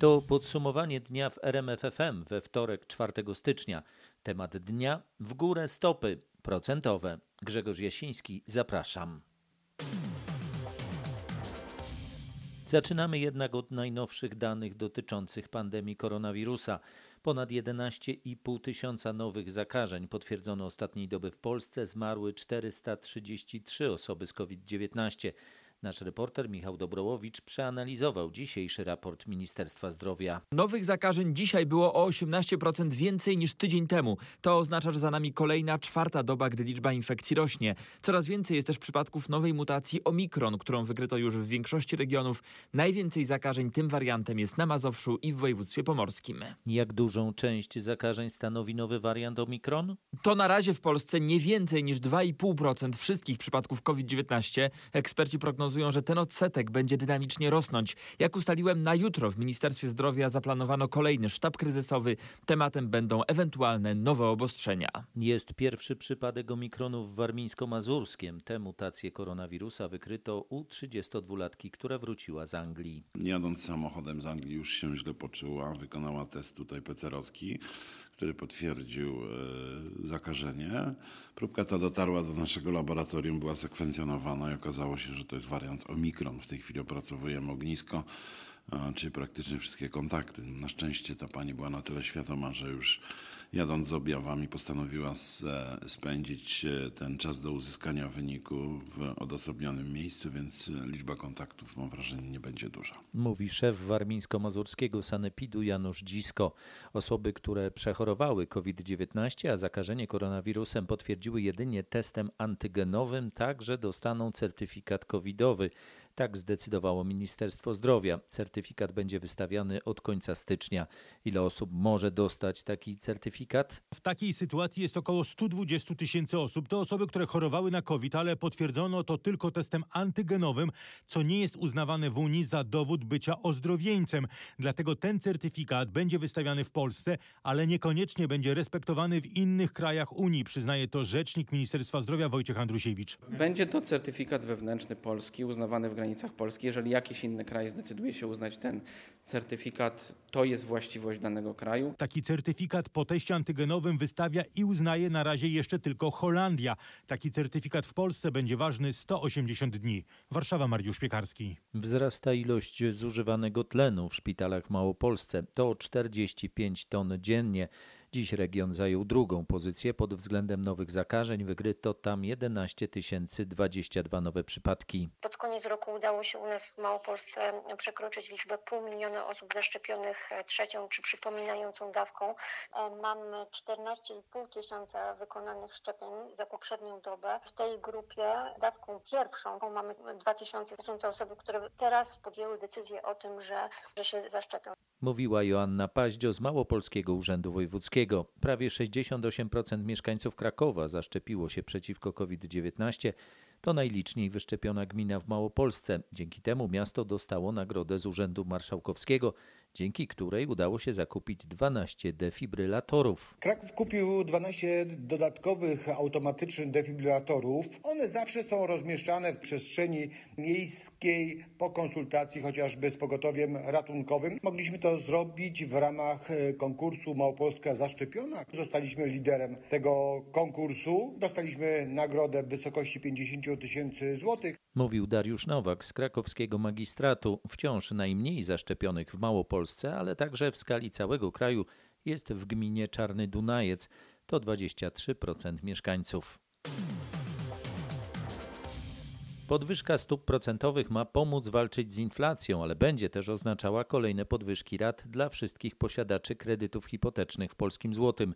To podsumowanie dnia w RMFFM we wtorek 4 stycznia. Temat dnia w górę stopy procentowe. Grzegorz Jasiński, zapraszam. Zaczynamy jednak od najnowszych danych dotyczących pandemii koronawirusa. Ponad 11,5 tysiąca nowych zakażeń potwierdzono ostatniej doby w Polsce. Zmarły 433 osoby z COVID-19. Nasz reporter Michał Dobrołowicz przeanalizował dzisiejszy raport Ministerstwa Zdrowia. Nowych zakażeń dzisiaj było o 18% więcej niż tydzień temu. To oznacza, że za nami kolejna czwarta doba, gdy liczba infekcji rośnie. Coraz więcej jest też przypadków nowej mutacji Omikron, którą wykryto już w większości regionów. Najwięcej zakażeń tym wariantem jest na Mazowszu i w województwie pomorskim. Jak dużą część zakażeń stanowi nowy wariant Omikron? To na razie w Polsce nie więcej niż 2,5% wszystkich przypadków COVID-19. Eksperci prognozują, wskazują, że ten odsetek będzie dynamicznie rosnąć. Jak ustaliłem, na jutro w Ministerstwie Zdrowia zaplanowano kolejny sztab kryzysowy. Tematem będą ewentualne nowe obostrzenia. Jest pierwszy przypadek omikronu w warmińsko-mazurskiem. Tę mutację koronawirusa wykryto u 32-latki, która wróciła z Anglii. Jadąc samochodem z Anglii już się źle poczuła. Wykonała test tutaj pecerowski który potwierdził e, zakażenie. Próbka ta dotarła do naszego laboratorium, była sekwencjonowana i okazało się, że to jest wariant Omikron. W tej chwili opracowujemy ognisko czyli praktycznie wszystkie kontakty. Na szczęście ta pani była na tyle świadoma, że już jadąc z objawami postanowiła spędzić e, ten czas do uzyskania wyniku w odosobnionym miejscu, więc liczba kontaktów mam wrażenie nie będzie duża. Mówi szef warmińsko-mazurskiego sanepidu Janusz Dzisko. Osoby, które przechorowały COVID-19, a zakażenie koronawirusem potwierdziły jedynie testem antygenowym, także dostaną certyfikat covidowy. Tak zdecydowało Ministerstwo Zdrowia. Certyfikat będzie wystawiany od końca stycznia. Ile osób może dostać taki certyfikat? W takiej sytuacji jest około 120 tysięcy osób. To osoby, które chorowały na COVID, ale potwierdzono to tylko testem antygenowym, co nie jest uznawane w Unii za dowód bycia ozdrowieńcem. Dlatego ten certyfikat będzie wystawiany w Polsce, ale niekoniecznie będzie respektowany w innych krajach Unii, przyznaje to rzecznik Ministerstwa Zdrowia Wojciech Andrusiewicz. Będzie to certyfikat wewnętrzny Polski uznawany w granicach granicach Polski. Jeżeli jakiś inny kraj zdecyduje się uznać ten certyfikat, to jest właściwość danego kraju. Taki certyfikat po teście antygenowym wystawia i uznaje na razie jeszcze tylko Holandia. Taki certyfikat w Polsce będzie ważny 180 dni. Warszawa, Mariusz Piekarski. Wzrasta ilość zużywanego tlenu w szpitalach w Małopolsce. To 45 ton dziennie. Dziś region zajął drugą pozycję pod względem nowych zakażeń. Wykryto tam 11 022 nowe przypadki. Pod koniec roku udało się u nas w Małopolsce przekroczyć liczbę pół miliona osób zaszczepionych trzecią czy przypominającą dawką. Mamy 14,5 tysiąca wykonanych szczepień za poprzednią dobę. W tej grupie dawką pierwszą mamy 2000. To są te osoby, które teraz podjęły decyzję o tym, że, że się zaszczepią. Mówiła Joanna Paździo z Małopolskiego Urzędu Wojewódzkiego. Prawie 68% mieszkańców Krakowa zaszczepiło się przeciwko COVID-19. To najliczniej wyszczepiona gmina w Małopolsce. Dzięki temu miasto dostało nagrodę z Urzędu Marszałkowskiego dzięki której udało się zakupić 12 defibrylatorów. Kraków kupił 12 dodatkowych automatycznych defibrylatorów. One zawsze są rozmieszczane w przestrzeni miejskiej po konsultacji chociażby z pogotowiem ratunkowym. Mogliśmy to zrobić w ramach e, konkursu Małopolska Zaszczepiona. Zostaliśmy liderem tego konkursu. Dostaliśmy nagrodę w wysokości 50 tysięcy złotych. Mówił Dariusz Nowak z krakowskiego magistratu. Wciąż najmniej zaszczepionych w Małopolsce, ale także w skali całego kraju jest w gminie Czarny Dunajec. To 23% mieszkańców. Podwyżka stóp procentowych ma pomóc walczyć z inflacją, ale będzie też oznaczała kolejne podwyżki rat dla wszystkich posiadaczy kredytów hipotecznych w polskim złotym.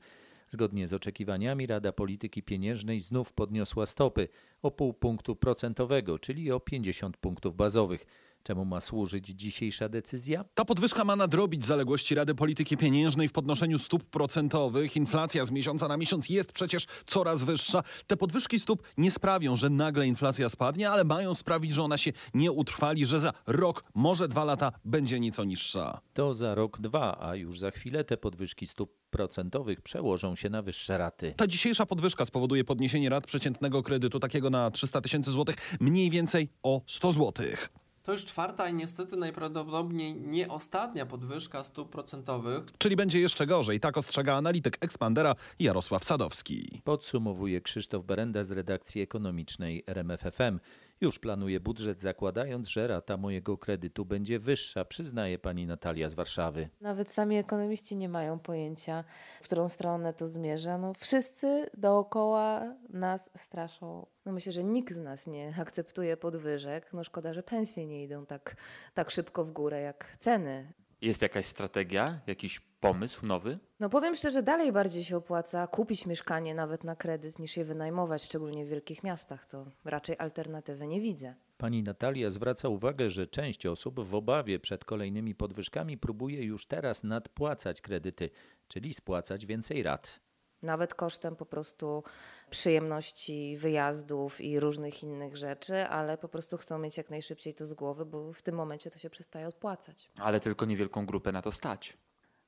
Zgodnie z oczekiwaniami Rada Polityki Pieniężnej znów podniosła stopy o pół punktu procentowego, czyli o 50 punktów bazowych. Czemu ma służyć dzisiejsza decyzja? Ta podwyżka ma nadrobić zaległości Rady Polityki Pieniężnej w podnoszeniu stóp procentowych. Inflacja z miesiąca na miesiąc jest przecież coraz wyższa. Te podwyżki stóp nie sprawią, że nagle inflacja spadnie, ale mają sprawić, że ona się nie utrwali, że za rok, może dwa lata będzie nieco niższa. To za rok, dwa, a już za chwilę te podwyżki stóp procentowych przełożą się na wyższe raty. Ta dzisiejsza podwyżka spowoduje podniesienie rat przeciętnego kredytu takiego na 300 tysięcy złotych mniej więcej o 100 złotych. To już czwarta i niestety najprawdopodobniej nie ostatnia podwyżka stóp procentowych. Czyli będzie jeszcze gorzej, tak ostrzega analityk Expandera Jarosław Sadowski. Podsumowuje Krzysztof Berenda z redakcji ekonomicznej RMFFM. Już planuje budżet, zakładając, że rata mojego kredytu będzie wyższa, przyznaje pani Natalia z Warszawy. Nawet sami ekonomiści nie mają pojęcia, w którą stronę to zmierza. No, wszyscy dookoła nas straszą. No myślę, że nikt z nas nie akceptuje podwyżek. No szkoda, że pensje nie idą tak, tak szybko w górę jak ceny. Jest jakaś strategia, jakiś pomysł nowy? No powiem szczerze, dalej bardziej się opłaca kupić mieszkanie nawet na kredyt niż je wynajmować, szczególnie w wielkich miastach. To raczej alternatywy nie widzę. Pani Natalia zwraca uwagę, że część osób w obawie przed kolejnymi podwyżkami próbuje już teraz nadpłacać kredyty, czyli spłacać więcej rat. Nawet kosztem po prostu przyjemności, wyjazdów i różnych innych rzeczy, ale po prostu chcą mieć jak najszybciej to z głowy, bo w tym momencie to się przestaje odpłacać. Ale tylko niewielką grupę na to stać.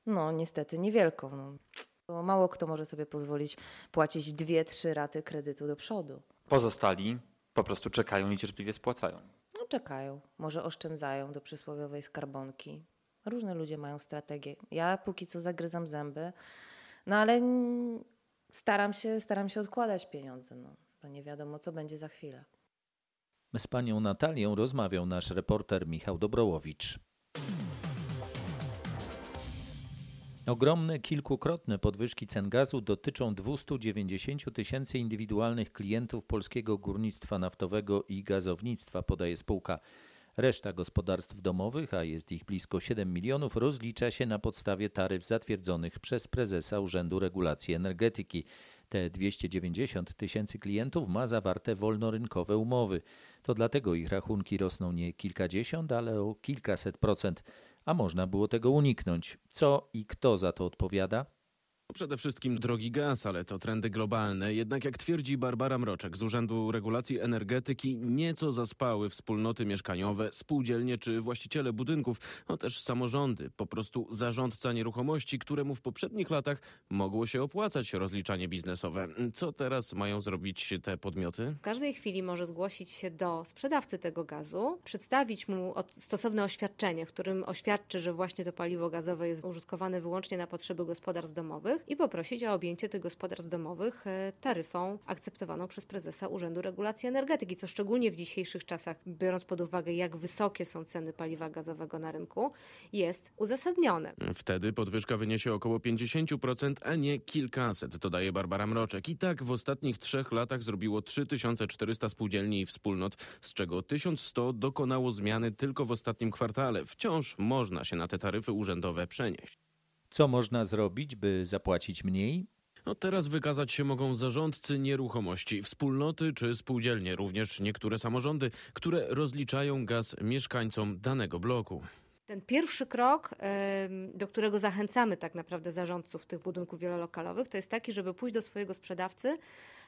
No, niestety niewielką. No. Bo mało kto może sobie pozwolić płacić dwie, trzy raty kredytu do przodu. Pozostali po prostu czekają i cierpliwie spłacają. No, czekają, może oszczędzają do przysłowiowej skarbonki. Różne ludzie mają strategie. Ja póki co zagryzam zęby, no ale staram się, staram się odkładać pieniądze. No. To nie wiadomo, co będzie za chwilę. Z panią Natalią rozmawiał nasz reporter Michał Dobrołowicz. Ogromne, kilkukrotne podwyżki cen gazu dotyczą 290 tysięcy indywidualnych klientów polskiego górnictwa naftowego i gazownictwa, podaje spółka. Reszta gospodarstw domowych, a jest ich blisko 7 milionów, rozlicza się na podstawie taryf zatwierdzonych przez prezesa Urzędu Regulacji Energetyki. Te 290 tysięcy klientów ma zawarte wolnorynkowe umowy. To dlatego ich rachunki rosną nie kilkadziesiąt, ale o kilkaset procent. A można było tego uniknąć. Co i kto za to odpowiada? Przede wszystkim drogi gaz, ale to trendy globalne. Jednak jak twierdzi Barbara Mroczek z Urzędu Regulacji Energetyki, nieco zaspały wspólnoty mieszkaniowe, spółdzielnie czy właściciele budynków, no też samorządy. Po prostu zarządca nieruchomości, któremu w poprzednich latach mogło się opłacać rozliczanie biznesowe. Co teraz mają zrobić te podmioty? W każdej chwili może zgłosić się do sprzedawcy tego gazu, przedstawić mu stosowne oświadczenie, w którym oświadczy, że właśnie to paliwo gazowe jest użytkowane wyłącznie na potrzeby gospodarstw domowych i poprosić o objęcie tych gospodarstw domowych e, taryfą akceptowaną przez prezesa Urzędu Regulacji Energetyki, co szczególnie w dzisiejszych czasach, biorąc pod uwagę, jak wysokie są ceny paliwa gazowego na rynku, jest uzasadnione. Wtedy podwyżka wyniesie około 50%, a nie kilkaset, dodaje Barbara Mroczek. I tak w ostatnich trzech latach zrobiło 3400 spółdzielni i wspólnot, z czego 1100 dokonało zmiany tylko w ostatnim kwartale. Wciąż można się na te taryfy urzędowe przenieść. Co można zrobić, by zapłacić mniej? No teraz wykazać się mogą zarządcy nieruchomości, wspólnoty czy spółdzielnie, również niektóre samorządy, które rozliczają gaz mieszkańcom danego bloku. Ten pierwszy krok, do którego zachęcamy tak naprawdę zarządców tych budynków wielolokalowych, to jest taki, żeby pójść do swojego sprzedawcy,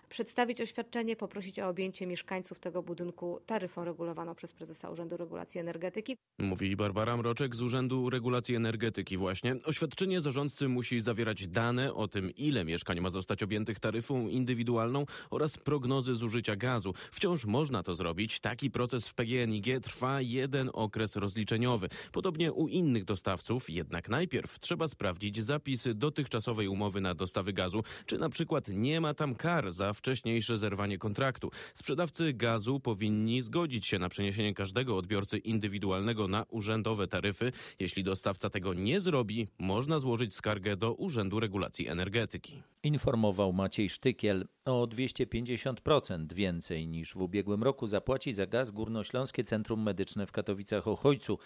przedstawić oświadczenie, poprosić o objęcie mieszkańców tego budynku taryfą regulowaną przez prezesa Urzędu Regulacji Energetyki. Mówi Barbara Mroczek z Urzędu Regulacji Energetyki właśnie. Oświadczenie zarządcy musi zawierać dane o tym, ile mieszkań ma zostać objętych taryfą indywidualną oraz prognozy zużycia gazu. Wciąż można to zrobić. Taki proces w PGNiG trwa jeden okres rozliczeniowy. Podobnie u innych dostawców, jednak najpierw trzeba sprawdzić zapisy dotychczasowej umowy na dostawy gazu, czy na przykład nie ma tam kar za wcześniejsze zerwanie kontraktu. Sprzedawcy gazu powinni zgodzić się na przeniesienie każdego odbiorcy indywidualnego na urzędowe taryfy. Jeśli dostawca tego nie zrobi, można złożyć skargę do Urzędu Regulacji Energetyki. Informował Maciej Sztykiel. O 250% więcej niż w ubiegłym roku zapłaci za gaz Górnośląskie Centrum Medyczne w Katowicach-Ochojcu.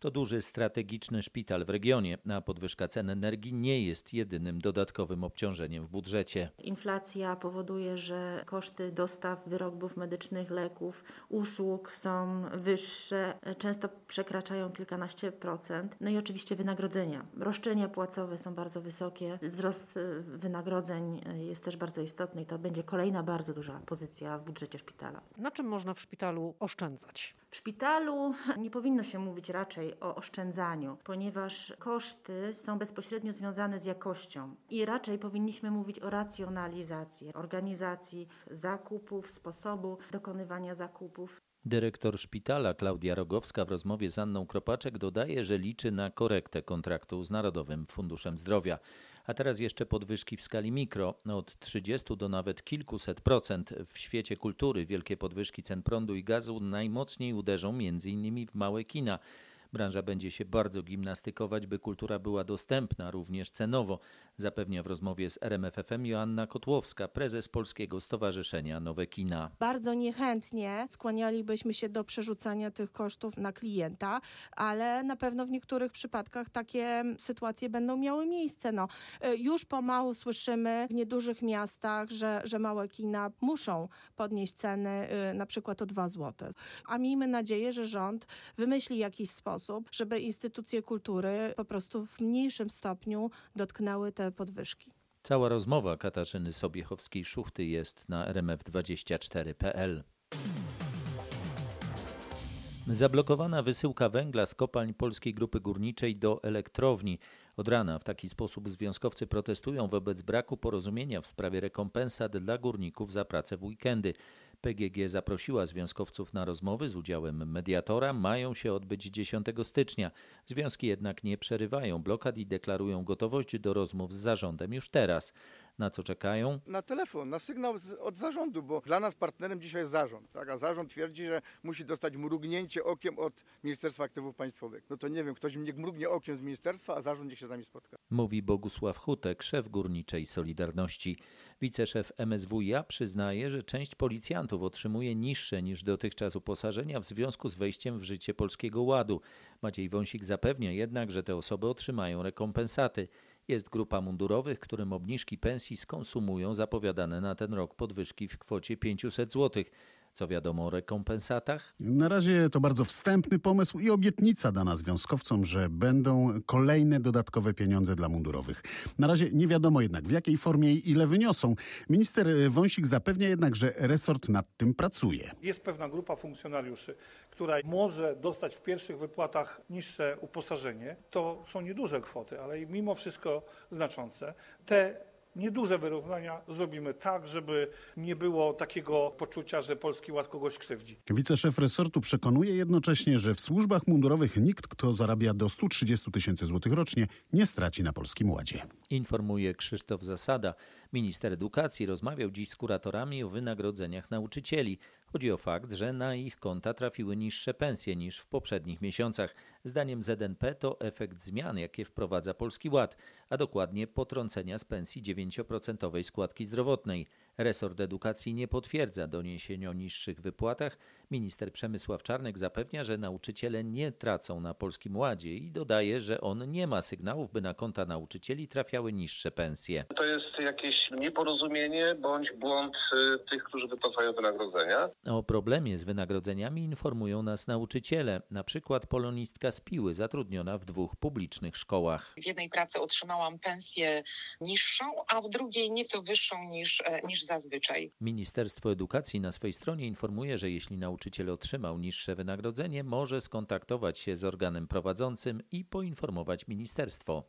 To duży strategiczny szpital w regionie, a podwyżka cen energii nie jest jedynym dodatkowym obciążeniem w budżecie. Inflacja powoduje, że koszty dostaw wyrobów medycznych, leków, usług są wyższe, często przekraczają kilkanaście procent. No i oczywiście wynagrodzenia. Roszczenia płacowe są bardzo wysokie. Wzrost y, wynagrodzeń y, jest też bardzo istotny i to będzie kolejna bardzo duża pozycja w budżecie szpitala. Na czym można w szpitalu oszczędzać? W szpitalu nie powinno się mówić raczej o oszczędzaniu, ponieważ koszty są bezpośrednio związane z jakością i raczej powinniśmy mówić o racjonalizacji, organizacji zakupów, sposobu dokonywania zakupów. Dyrektor szpitala Klaudia Rogowska w rozmowie z Anną Kropaczek dodaje, że liczy na korektę kontraktu z Narodowym Funduszem Zdrowia. A teraz jeszcze podwyżki w skali mikro, od 30 do nawet kilkuset procent. W świecie kultury wielkie podwyżki cen prądu i gazu najmocniej uderzą m.in. w małe kina. Branża będzie się bardzo gimnastykować, by kultura była dostępna również cenowo, zapewnia w rozmowie z RMFFM Joanna Kotłowska, prezes Polskiego Stowarzyszenia Nowe Kina. Bardzo niechętnie skłanialibyśmy się do przerzucania tych kosztów na klienta, ale na pewno w niektórych przypadkach takie sytuacje będą miały miejsce. No, już pomału słyszymy w niedużych miastach, że, że małe kina muszą podnieść ceny na przykład o 2 zł. A miejmy nadzieję, że rząd wymyśli jakiś sposób, sposób, żeby instytucje kultury po prostu w mniejszym stopniu dotknęły te podwyżki. Cała rozmowa Katarzyny Sobiechowskiej-Szuchty jest na rmf24.pl. Zablokowana wysyłka węgla z kopalń Polskiej Grupy Górniczej do elektrowni. Od rana w taki sposób związkowcy protestują wobec braku porozumienia w sprawie rekompensat dla górników za pracę w weekendy. PGG zaprosiła związkowców na rozmowy z udziałem mediatora. Mają się odbyć 10 stycznia. Związki jednak nie przerywają blokad i deklarują gotowość do rozmów z zarządem już teraz. Na co czekają? Na telefon, na sygnał z, od zarządu, bo dla nas partnerem dzisiaj jest zarząd, tak? a zarząd twierdzi, że musi dostać mrugnięcie okiem od Ministerstwa Aktywów Państwowych. No to nie wiem, ktoś mnie mrugnie okiem z ministerstwa, a zarząd niech się z nami spotka. Mówi Bogusław Hutek, szef Górniczej Solidarności. Wiceszef MSWiA przyznaje, że część policjantów otrzymuje niższe niż dotychczas uposażenia w związku z wejściem w życie Polskiego Ładu. Maciej Wąsik zapewnia jednak, że te osoby otrzymają rekompensaty. Jest grupa mundurowych, którym obniżki pensji skonsumują zapowiadane na ten rok podwyżki w kwocie 500 zł. Co wiadomo o rekompensatach? Na razie to bardzo wstępny pomysł i obietnica dana związkowcom, że będą kolejne dodatkowe pieniądze dla mundurowych. Na razie nie wiadomo jednak w jakiej formie i ile wyniosą. Minister Wąsik zapewnia jednak, że resort nad tym pracuje. Jest pewna grupa funkcjonariuszy, która może dostać w pierwszych wypłatach niższe uposażenie. To są nieduże kwoty, ale mimo wszystko znaczące. Te nieduże wyrównania zrobimy tak, żeby nie było takiego poczucia, że Polski Ład kogoś krzywdzi. Wiceszef resortu przekonuje jednocześnie, że w służbach mundurowych nikt, kto zarabia do 130 tysięcy złotych rocznie, nie straci na Polskim Ładzie. Informuje Krzysztof Zasada. Minister edukacji rozmawiał dziś z kuratorami o wynagrodzeniach nauczycieli. Chodzi o fakt, że na ich konta trafiły niższe pensje niż w poprzednich miesiącach. Zdaniem ZNP to efekt zmian, jakie wprowadza Polski Ład, a dokładnie potrącenia z pensji 9% składki zdrowotnej. Resort edukacji nie potwierdza doniesień o niższych wypłatach. Minister Przemysław Czarnek zapewnia, że nauczyciele nie tracą na Polskim Ładzie i dodaje, że on nie ma sygnałów, by na konta nauczycieli trafiały niższe pensje. To jest jakieś nieporozumienie bądź błąd y, tych, którzy wypłacają wynagrodzenia. O problemie z wynagrodzeniami informują nas nauczyciele, na przykład polonistka z Piły zatrudniona w dwóch publicznych szkołach. W jednej pracy otrzymałam pensję niższą, a w drugiej nieco wyższą niż, e, niż zazwyczaj. Ministerstwo Edukacji na swojej stronie informuje, że jeśli nauczyciel otrzymał niższe wynagrodzenie, może skontaktować się z organem prowadzącym i poinformować ministerstwo.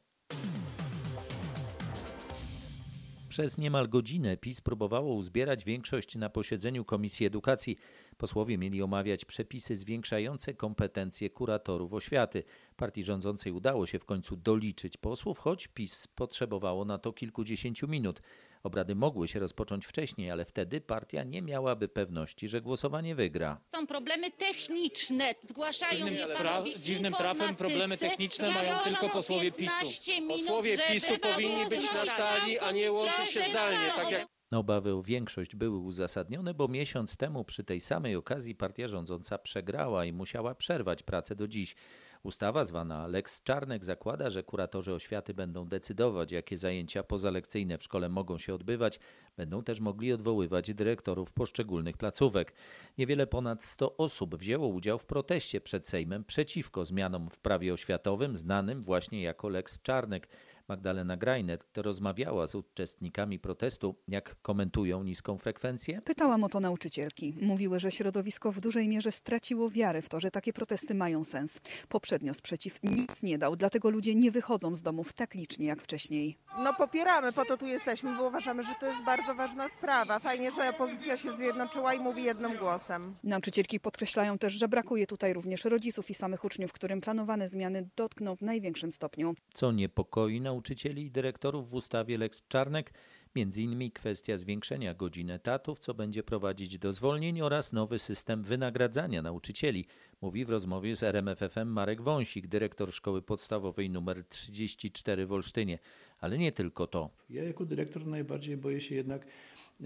Przez niemal godzinę PiS próbowało uzbierać większość na posiedzeniu Komisji Edukacji. Posłowie mieli omawiać przepisy zwiększające kompetencje kuratorów oświaty. Partii rządzącej udało się w końcu doliczyć posłów, choć PiS potrzebowało na to kilkudziesięciu minut. Obrady mogły się rozpocząć wcześniej, ale wtedy partia nie miałaby pewności, że głosowanie wygra. Są problemy techniczne, zgłaszają Dziwnym, je pra, panowie dziwnym trafem problemy techniczne ja mają tylko posłowie PiSu. 15 minut, Posłowie PiSu powinni być na sali, a nie łączyć się zdalnie, tak jak Obawy o większość były uzasadnione, bo miesiąc temu przy tej samej okazji partia rządząca przegrała i musiała przerwać pracę do dziś. Ustawa zwana Lex Czarnek zakłada, że kuratorzy oświaty będą decydować, jakie zajęcia pozalekcyjne w szkole mogą się odbywać. Będą też mogli odwoływać dyrektorów poszczególnych placówek. Niewiele ponad 100 osób wzięło udział w proteście przed Sejmem przeciwko zmianom w prawie oświatowym, znanym właśnie jako Lex Czarnek. Magdalena Grajnet rozmawiała z uczestnikami protestu. Jak komentują niską frekwencję? Pytałam o to nauczycielki. Mówiły, że środowisko w dużej mierze straciło wiarę w to, że takie protesty mają sens. Poprzednio sprzeciw nic nie dał, dlatego ludzie nie wychodzą z domów tak licznie jak wcześniej. No popieramy, po to tu jesteśmy, bo uważamy, że to jest bardzo ważna sprawa. Fajnie, że opozycja się zjednoczyła i mówi jednym głosem. Nauczycielki podkreślają też, że brakuje tutaj również rodziców i samych uczniów, którym planowane zmiany dotkną w największym stopniu. Co niepokoi nauczycieli i dyrektorów w ustawie Lex Czarnek? Między innymi kwestia zwiększenia godzin etatów, co będzie prowadzić do zwolnień oraz nowy system wynagradzania nauczycieli, mówi w rozmowie z RMFFM Marek Wąsik, dyrektor szkoły podstawowej nr 34 w Olsztynie. Ale nie tylko to. Ja jako dyrektor najbardziej boję się jednak e,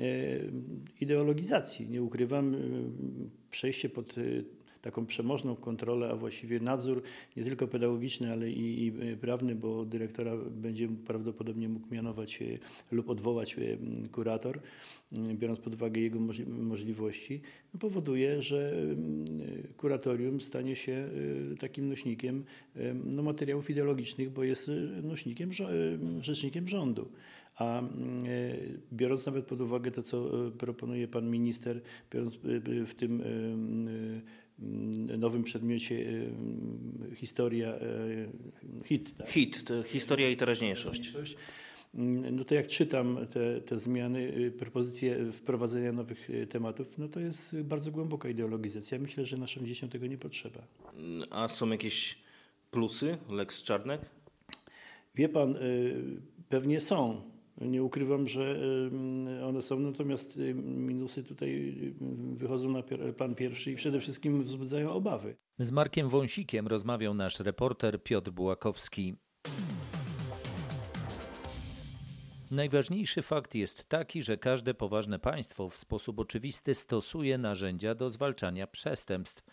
ideologizacji. Nie ukrywam, e, przejście pod e, taką przemożną kontrolę, a właściwie nadzór nie tylko pedagogiczny, ale i, i prawny, bo dyrektora będzie prawdopodobnie mógł mianować e, lub odwołać e, kurator, biorąc pod uwagę jego możli- możliwości, no powoduje, że kuratorium stanie się e, takim nośnikiem e, no, materiałów ideologicznych, bo jest e, nośnikiem, e, rzecznikiem rządu. A e, biorąc nawet pod uwagę to, co e, proponuje pan minister, biorąc e, e, w tym e, e, nowym przedmiocie mm, historia, e, hit. Tak? Hit, to historia i teraźniejszość. Mm, No to jak czytam te, te zmiany, y, propozycje wprowadzenia nowych y, tematów, no to jest y, bardzo głęboka ideologizacja. Myślę, że naszym dzieciom tego nie potrzeba. A są jakieś plusy Lex Czarnek? Wie pan, y, pewnie są. Nie ukrywam, że one są, natomiast y, minusy tutaj y, wychodzą na plan pierwszy i przede wszystkim wzbudzają obawy. Z Markiem Wąsikiem rozmawiał nasz reporter Piotr Bułakowski. Najważniejszy fakt jest taki, że każde poważne państwo w sposób oczywisty stosuje narzędzia do zwalczania przestępstw.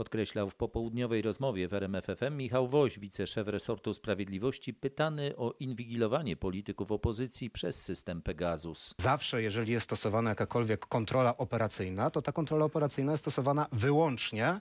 Podkreślał w popołudniowej rozmowie w RMFFM Michał Woś, wiceszef resortu sprawiedliwości, pytany o inwigilowanie polityków opozycji przez system Pegasus. Zawsze, jeżeli jest stosowana jakakolwiek kontrola operacyjna, to ta kontrola operacyjna jest stosowana wyłącznie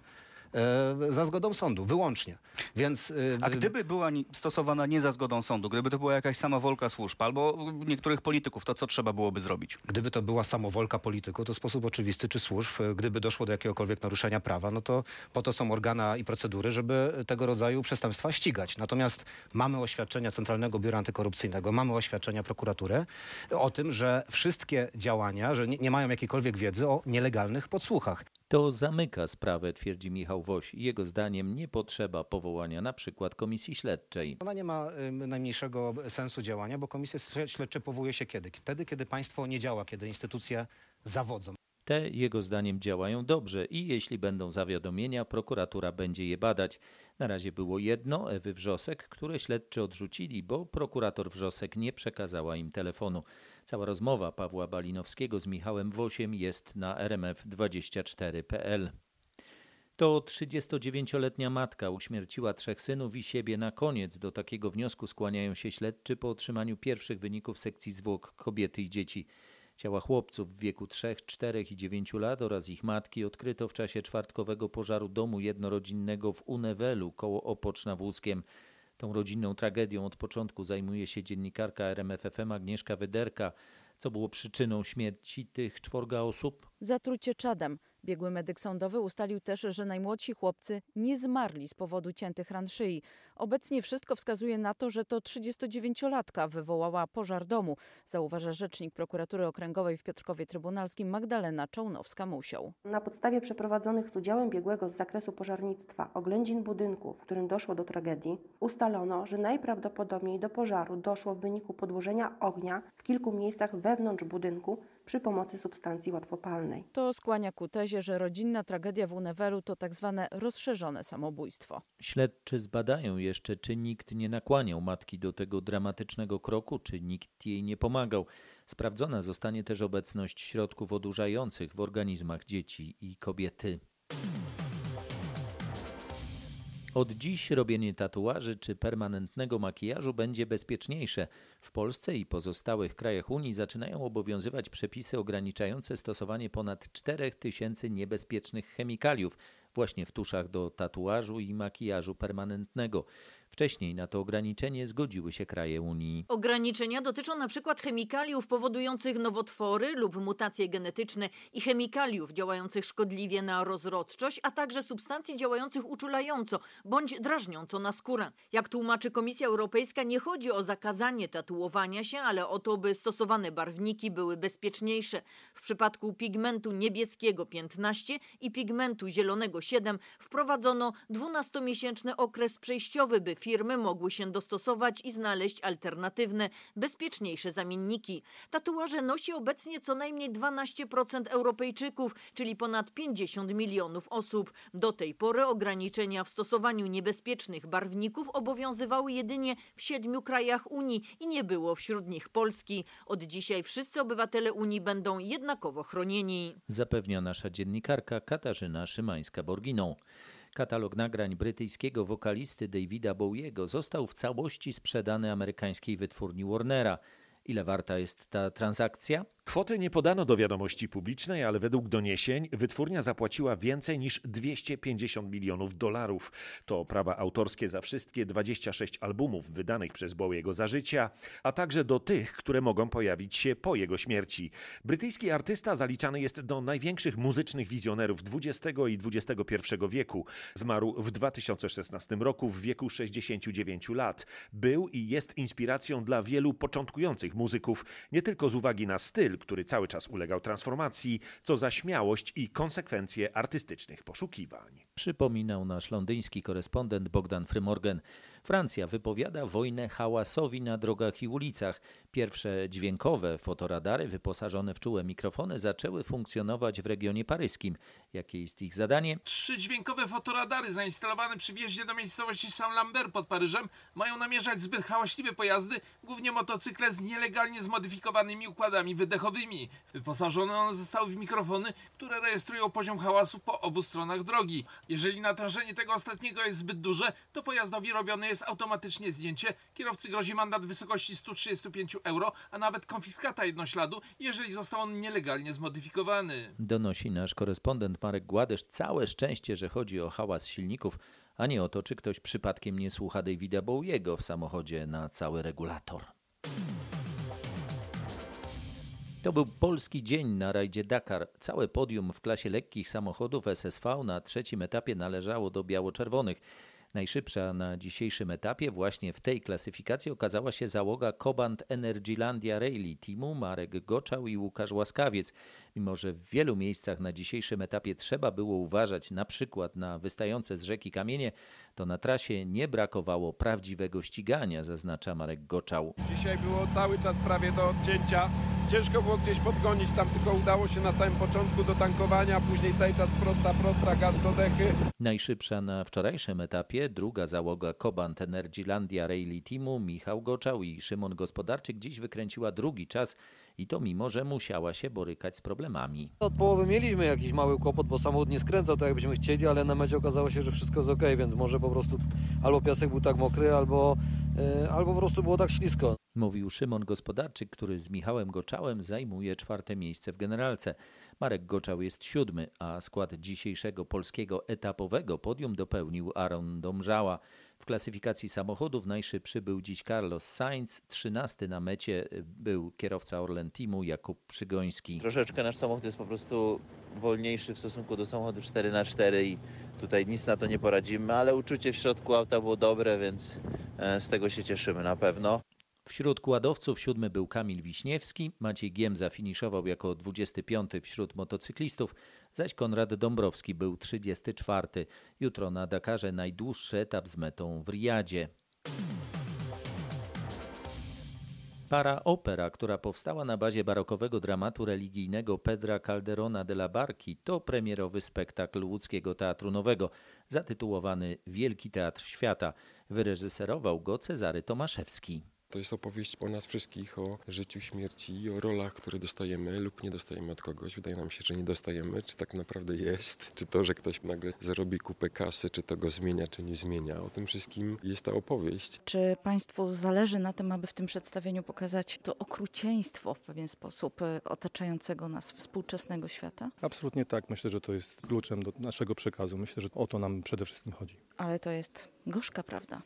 za zgodą sądu, wyłącznie. Więc, e, A gdyby była stosowana nie za zgodą sądu, gdyby to była jakaś samowolka służb albo niektórych polityków, to co trzeba byłoby zrobić? Gdyby to była samowolka polityków, to sposób oczywisty czy służb, e, gdyby doszło do jakiegokolwiek naruszenia prawa, no to po to są organa i procedury, żeby tego rodzaju przestępstwa ścigać. Natomiast mamy oświadczenia Centralnego Biura Antykorupcyjnego, mamy oświadczenia prokuratury o tym, że wszystkie działania, że nie, nie mają jakiejkolwiek wiedzy o nielegalnych podsłuchach. To zamyka sprawę, twierdzi Michał Woś. Jego zdaniem nie potrzeba powołania na przykład komisji śledczej. Ona nie ma najmniejszego sensu działania, bo komisje śle- śledcze powołuje się kiedy? Wtedy, kiedy państwo nie działa, kiedy instytucje zawodzą. Te jego zdaniem działają dobrze i jeśli będą zawiadomienia, prokuratura będzie je badać. Na razie było jedno, Ewy Wrzosek, które śledczy odrzucili, bo prokurator Wrzosek nie przekazała im telefonu. Cała rozmowa Pawła Balinowskiego z Michałem Wosiem jest na rmf24.pl. To 39-letnia matka uśmierciła trzech synów i siebie na koniec. Do takiego wniosku skłaniają się śledczy po otrzymaniu pierwszych wyników sekcji zwłok kobiety i dzieci. Ciała chłopców w wieku 3, 4 i 9 lat oraz ich matki odkryto w czasie czwartkowego pożaru domu jednorodzinnego w Unewelu koło Opocz na Włódzkiem. Tą rodzinną tragedią od początku zajmuje się dziennikarka RMFFM Agnieszka Wyderka. Co było przyczyną śmierci tych czworga osób? Zatrucie czadem. Biegły medyk sądowy ustalił też, że najmłodsi chłopcy nie zmarli z powodu ciętych ran szyi. Obecnie wszystko wskazuje na to, że to 39-latka wywołała pożar domu, zauważa rzecznik prokuratury okręgowej w Piotrkowie Trybunalskim Magdalena Czołnowska-Musią. Na podstawie przeprowadzonych z udziałem biegłego z zakresu pożarnictwa oględzin budynku, w którym doszło do tragedii, ustalono, że najprawdopodobniej do pożaru doszło w wyniku podłożenia ognia w kilku miejscach wewnątrz budynku przy pomocy substancji łatwopalnej. To skłania ku tezie, że rodzinna tragedia w Unewelu to tak zwane rozszerzone samobójstwo. Śledczy zbadają jeszcze, czy nikt nie nakłaniał matki do tego dramatycznego kroku, czy nikt jej nie pomagał. Sprawdzona zostanie też obecność środków odurzających w organizmach dzieci i kobiety. Od dziś robienie tatuaży czy permanentnego makijażu będzie bezpieczniejsze. W Polsce i pozostałych krajach Unii zaczynają obowiązywać przepisy ograniczające stosowanie ponad 4000 niebezpiecznych chemikaliów właśnie w tuszach do tatuażu i makijażu permanentnego. Wcześniej na to ograniczenie zgodziły się kraje Unii. Ograniczenia dotyczą przykład chemikaliów powodujących nowotwory lub mutacje genetyczne i chemikaliów działających szkodliwie na rozrodczość, a także substancji działających uczulająco bądź drażniąco na skórę. Jak tłumaczy Komisja Europejska, nie chodzi o zakazanie tatuowania się, ale o to, by stosowane barwniki były bezpieczniejsze. W przypadku pigmentu niebieskiego 15 i pigmentu zielonego 7 wprowadzono 12-miesięczny okres przejściowy, by firmy mogły się dostosować i znaleźć alternatywne, bezpieczniejsze zamienniki. Tatuaże nosi obecnie co najmniej 12% Europejczyków, czyli ponad 50 milionów osób. Do tej pory ograniczenia w stosowaniu niebezpiecznych barwników obowiązywały jedynie w siedmiu krajach Unii i nie było wśród nich Polski. Od dzisiaj wszyscy obywatele Unii będą jednakowo chronieni. Zapewnia nasza dziennikarka Katarzyna Szymańska-Borginą. Katalog nagrań brytyjskiego wokalisty Davida Bowiego został w całości sprzedany amerykańskiej wytwórni Warnera. Ile warta jest ta transakcja? Kwoty nie podano do wiadomości publicznej, ale według doniesień wytwórnia zapłaciła więcej niż 250 milionów dolarów. To prawa autorskie za wszystkie 26 albumów wydanych przez Bowiego za życia, a także do tych, które mogą pojawić się po jego śmierci. Brytyjski artysta zaliczany jest do największych muzycznych wizjonerów XX i XXI wieku. Zmarł w 2016 roku w wieku 69 lat. Był i jest inspiracją dla wielu początkujących muzyków, nie tylko z uwagi na styl, który cały czas ulegał transformacji, co za śmiałość i konsekwencje artystycznych poszukiwań. Przypominał nasz londyński korespondent Bogdan Frymorgan. Francja wypowiada wojnę hałasowi na drogach i ulicach. Pierwsze dźwiękowe fotoradary wyposażone w czułe mikrofony zaczęły funkcjonować w regionie paryskim. Jakie jest ich zadanie? Trzy dźwiękowe fotoradary zainstalowane przy wjeździe do miejscowości Saint-Lambert pod Paryżem mają namierzać zbyt hałaśliwe pojazdy, głównie motocykle z nielegalnie zmodyfikowanymi układami wydechowymi. Wyposażone one zostały w mikrofony, które rejestrują poziom hałasu po obu stronach drogi. Jeżeli natężenie tego ostatniego jest zbyt duże, to pojazdowi robione jest automatycznie zdjęcie. Kierowcy grozi mandat w wysokości 135 euro, a nawet konfiskata jednośladu, jeżeli został on nielegalnie zmodyfikowany. Donosi nasz korespondent Marek Gładysz. Całe szczęście, że chodzi o hałas silników, a nie o to, czy ktoś przypadkiem nie słucha Davida Bowiego w samochodzie na cały regulator. To był polski dzień na rajdzie Dakar. Całe podium w klasie lekkich samochodów SSV na trzecim etapie należało do biało-czerwonych. Najszybsza na dzisiejszym etapie właśnie w tej klasyfikacji okazała się załoga Cobant Energylandia Rally Teamu Marek Goczał i Łukasz Łaskawiec. Mimo, że w wielu miejscach na dzisiejszym etapie trzeba było uważać na przykład na wystające z rzeki kamienie, to na trasie nie brakowało prawdziwego ścigania, zaznacza Marek Goczał. Dzisiaj było cały czas prawie do odcięcia. Ciężko było gdzieś podgonić, tam tylko udało się na samym początku do tankowania, później cały czas prosta, prosta, gaz do dechy. Najszybsza na wczorajszym etapie druga załoga Cobant Energylandia Rally Teamu Michał Goczał i Szymon Gospodarczyk dziś wykręciła drugi czas i to mimo, że musiała się borykać z problemami. Od połowy mieliśmy jakiś mały kłopot, bo samochód nie skręcał tak jakbyśmy chcieli, ale na mecie okazało się, że wszystko jest ok, więc może po prostu albo piasek był tak mokry, albo, yy, albo po prostu było tak ślisko. Mówił Szymon Gospodarczyk, który z Michałem Goczałem zajmuje czwarte miejsce w generalce. Marek Goczał jest siódmy, a skład dzisiejszego polskiego etapowego podium dopełnił Aaron Domżała. W klasyfikacji samochodów najszybszy był dziś Carlos Sainz, trzynasty na mecie był kierowca Orlen Teamu Jakub Przygoński. Troszeczkę nasz samochód jest po prostu wolniejszy w stosunku do samochodu 4x4 i tutaj nic na to nie poradzimy, ale uczucie w środku auta było dobre, więc z tego się cieszymy na pewno. Wśród kładowców siódmy był Kamil Wiśniewski, Maciej Giemza finiszował jako 25 wśród motocyklistów, zaś Konrad Dąbrowski był 34. Jutro na Dakarze najdłuższy etap z metą w Riyadzie. Para opera, która powstała na bazie barokowego dramatu religijnego Pedra Calderona de la Barki, to premierowy spektakl łódzkiego Teatru Nowego, zatytułowany Wielki Teatr Świata. Wyreżyserował go Cezary Tomaszewski. To jest opowieść o nas wszystkich, o życiu, śmierci i o rolach, które dostajemy lub nie dostajemy od kogoś. Wydaje nam się, że nie dostajemy. Czy tak naprawdę jest? Czy to, że ktoś nagle zarobi kupę kasy, czy to go zmienia, czy nie zmienia? O tym wszystkim jest ta opowieść. Czy Państwu zależy na tym, aby w tym przedstawieniu pokazać to okrucieństwo w pewien sposób otaczającego nas współczesnego świata? Absolutnie tak. Myślę, że to jest kluczem do naszego przekazu. Myślę, że o to nam przede wszystkim chodzi. Ale to jest gorzka prawda.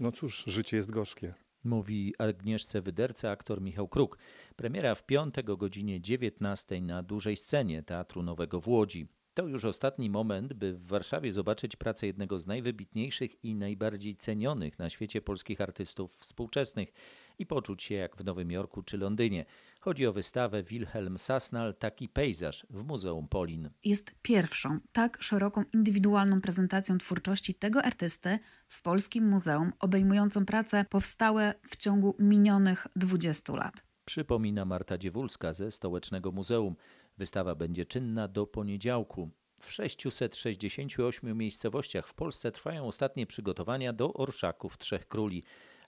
No cóż, życie jest gorzkie. Mówi Agnieszce Wyderce aktor Michał Kruk. Premiera w piątek o godzinie 19 na dużej scenie Teatru Nowego w Łodzi. To już ostatni moment, by w Warszawie zobaczyć pracę jednego z najwybitniejszych i najbardziej cenionych na świecie polskich artystów współczesnych i poczuć się jak w Nowym Jorku czy Londynie. Chodzi o wystawę Wilhelm Sasnal Taki pejzaż w Muzeum Polin. Jest pierwszą tak szeroką indywidualną prezentacją twórczości tego artysty w polskim muzeum, obejmującą prace powstałe w ciągu minionych 20 lat. Przypomina Marta Dziewulska ze Stołecznego Muzeum. Wystawa będzie czynna do poniedziałku. W 668 miejscowościach w Polsce trwają ostatnie przygotowania do orszaków Trzech Króli.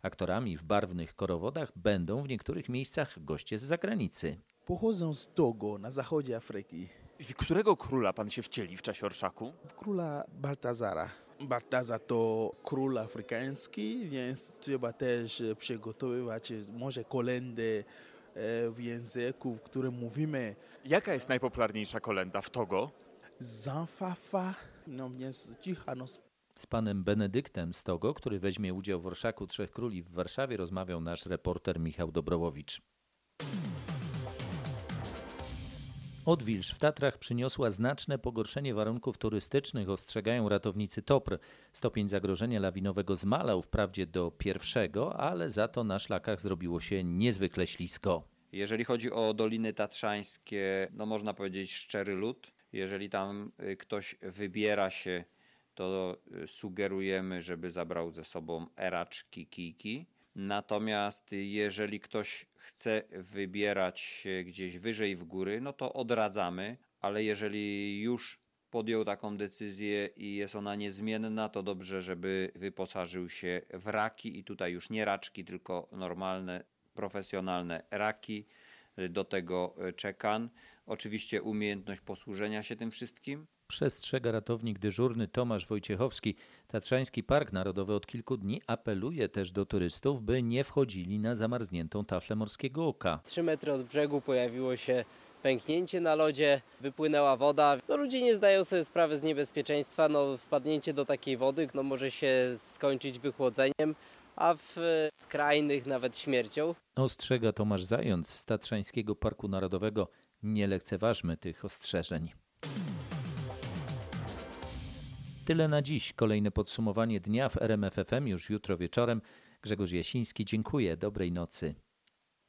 Aktorami w barwnych korowodach będą w niektórych miejscach goście z zagranicy. Pochodzę z Togo na zachodzie Afryki. W którego króla pan się wcieli w czasie orszaku? W króla Baltazara. Baltazar to król afrykański, więc trzeba też przygotowywać może kolendę w języku, w którym mówimy. Jaka jest najpopularniejsza kolenda w Togo? Zanfafa, no więc cicha, no z panem Benedyktem Stogo, który weźmie udział w Orszaku Trzech Króli w Warszawie, rozmawiał nasz reporter Michał Dobrowowicz. Odwilż w Tatrach przyniosła znaczne pogorszenie warunków turystycznych, ostrzegają ratownicy TOPR. Stopień zagrożenia lawinowego zmalał wprawdzie do pierwszego, ale za to na szlakach zrobiło się niezwykle ślisko. Jeżeli chodzi o Doliny Tatrzańskie, no można powiedzieć szczery lód. Jeżeli tam y, ktoś wybiera się to y, sugerujemy, żeby zabrał ze sobą eraczki, kijki. Natomiast jeżeli ktoś chce wybierać się gdzieś wyżej w góry, no to odradzamy, ale jeżeli już podjął taką decyzję i jest ona niezmienna, to dobrze, żeby wyposażył się w raki i tutaj już nie raczki, tylko normalne, profesjonalne raki, do tego czekan. Oczywiście umiejętność posłużenia się tym wszystkim. Przestrzega ratownik dyżurny Tomasz Wojciechowski. Tatrzański Park Narodowy od kilku dni apeluje też do turystów, by nie wchodzili na zamarzniętą taflę morskiego oka. Trzy metry od brzegu pojawiło się pęknięcie na lodzie, wypłynęła woda. No, ludzie nie zdają sobie sprawy z niebezpieczeństwa. No, wpadnięcie do takiej wody no, może się skończyć wychłodzeniem, a w skrajnych nawet śmiercią. Ostrzega Tomasz Zając z Tatrzańskiego Parku Narodowego. Nie lekceważmy tych ostrzeżeń. Tyle na dziś. Kolejne podsumowanie dnia w RMFFM już jutro wieczorem. Grzegorz Jasiński, dziękuję. Dobrej nocy.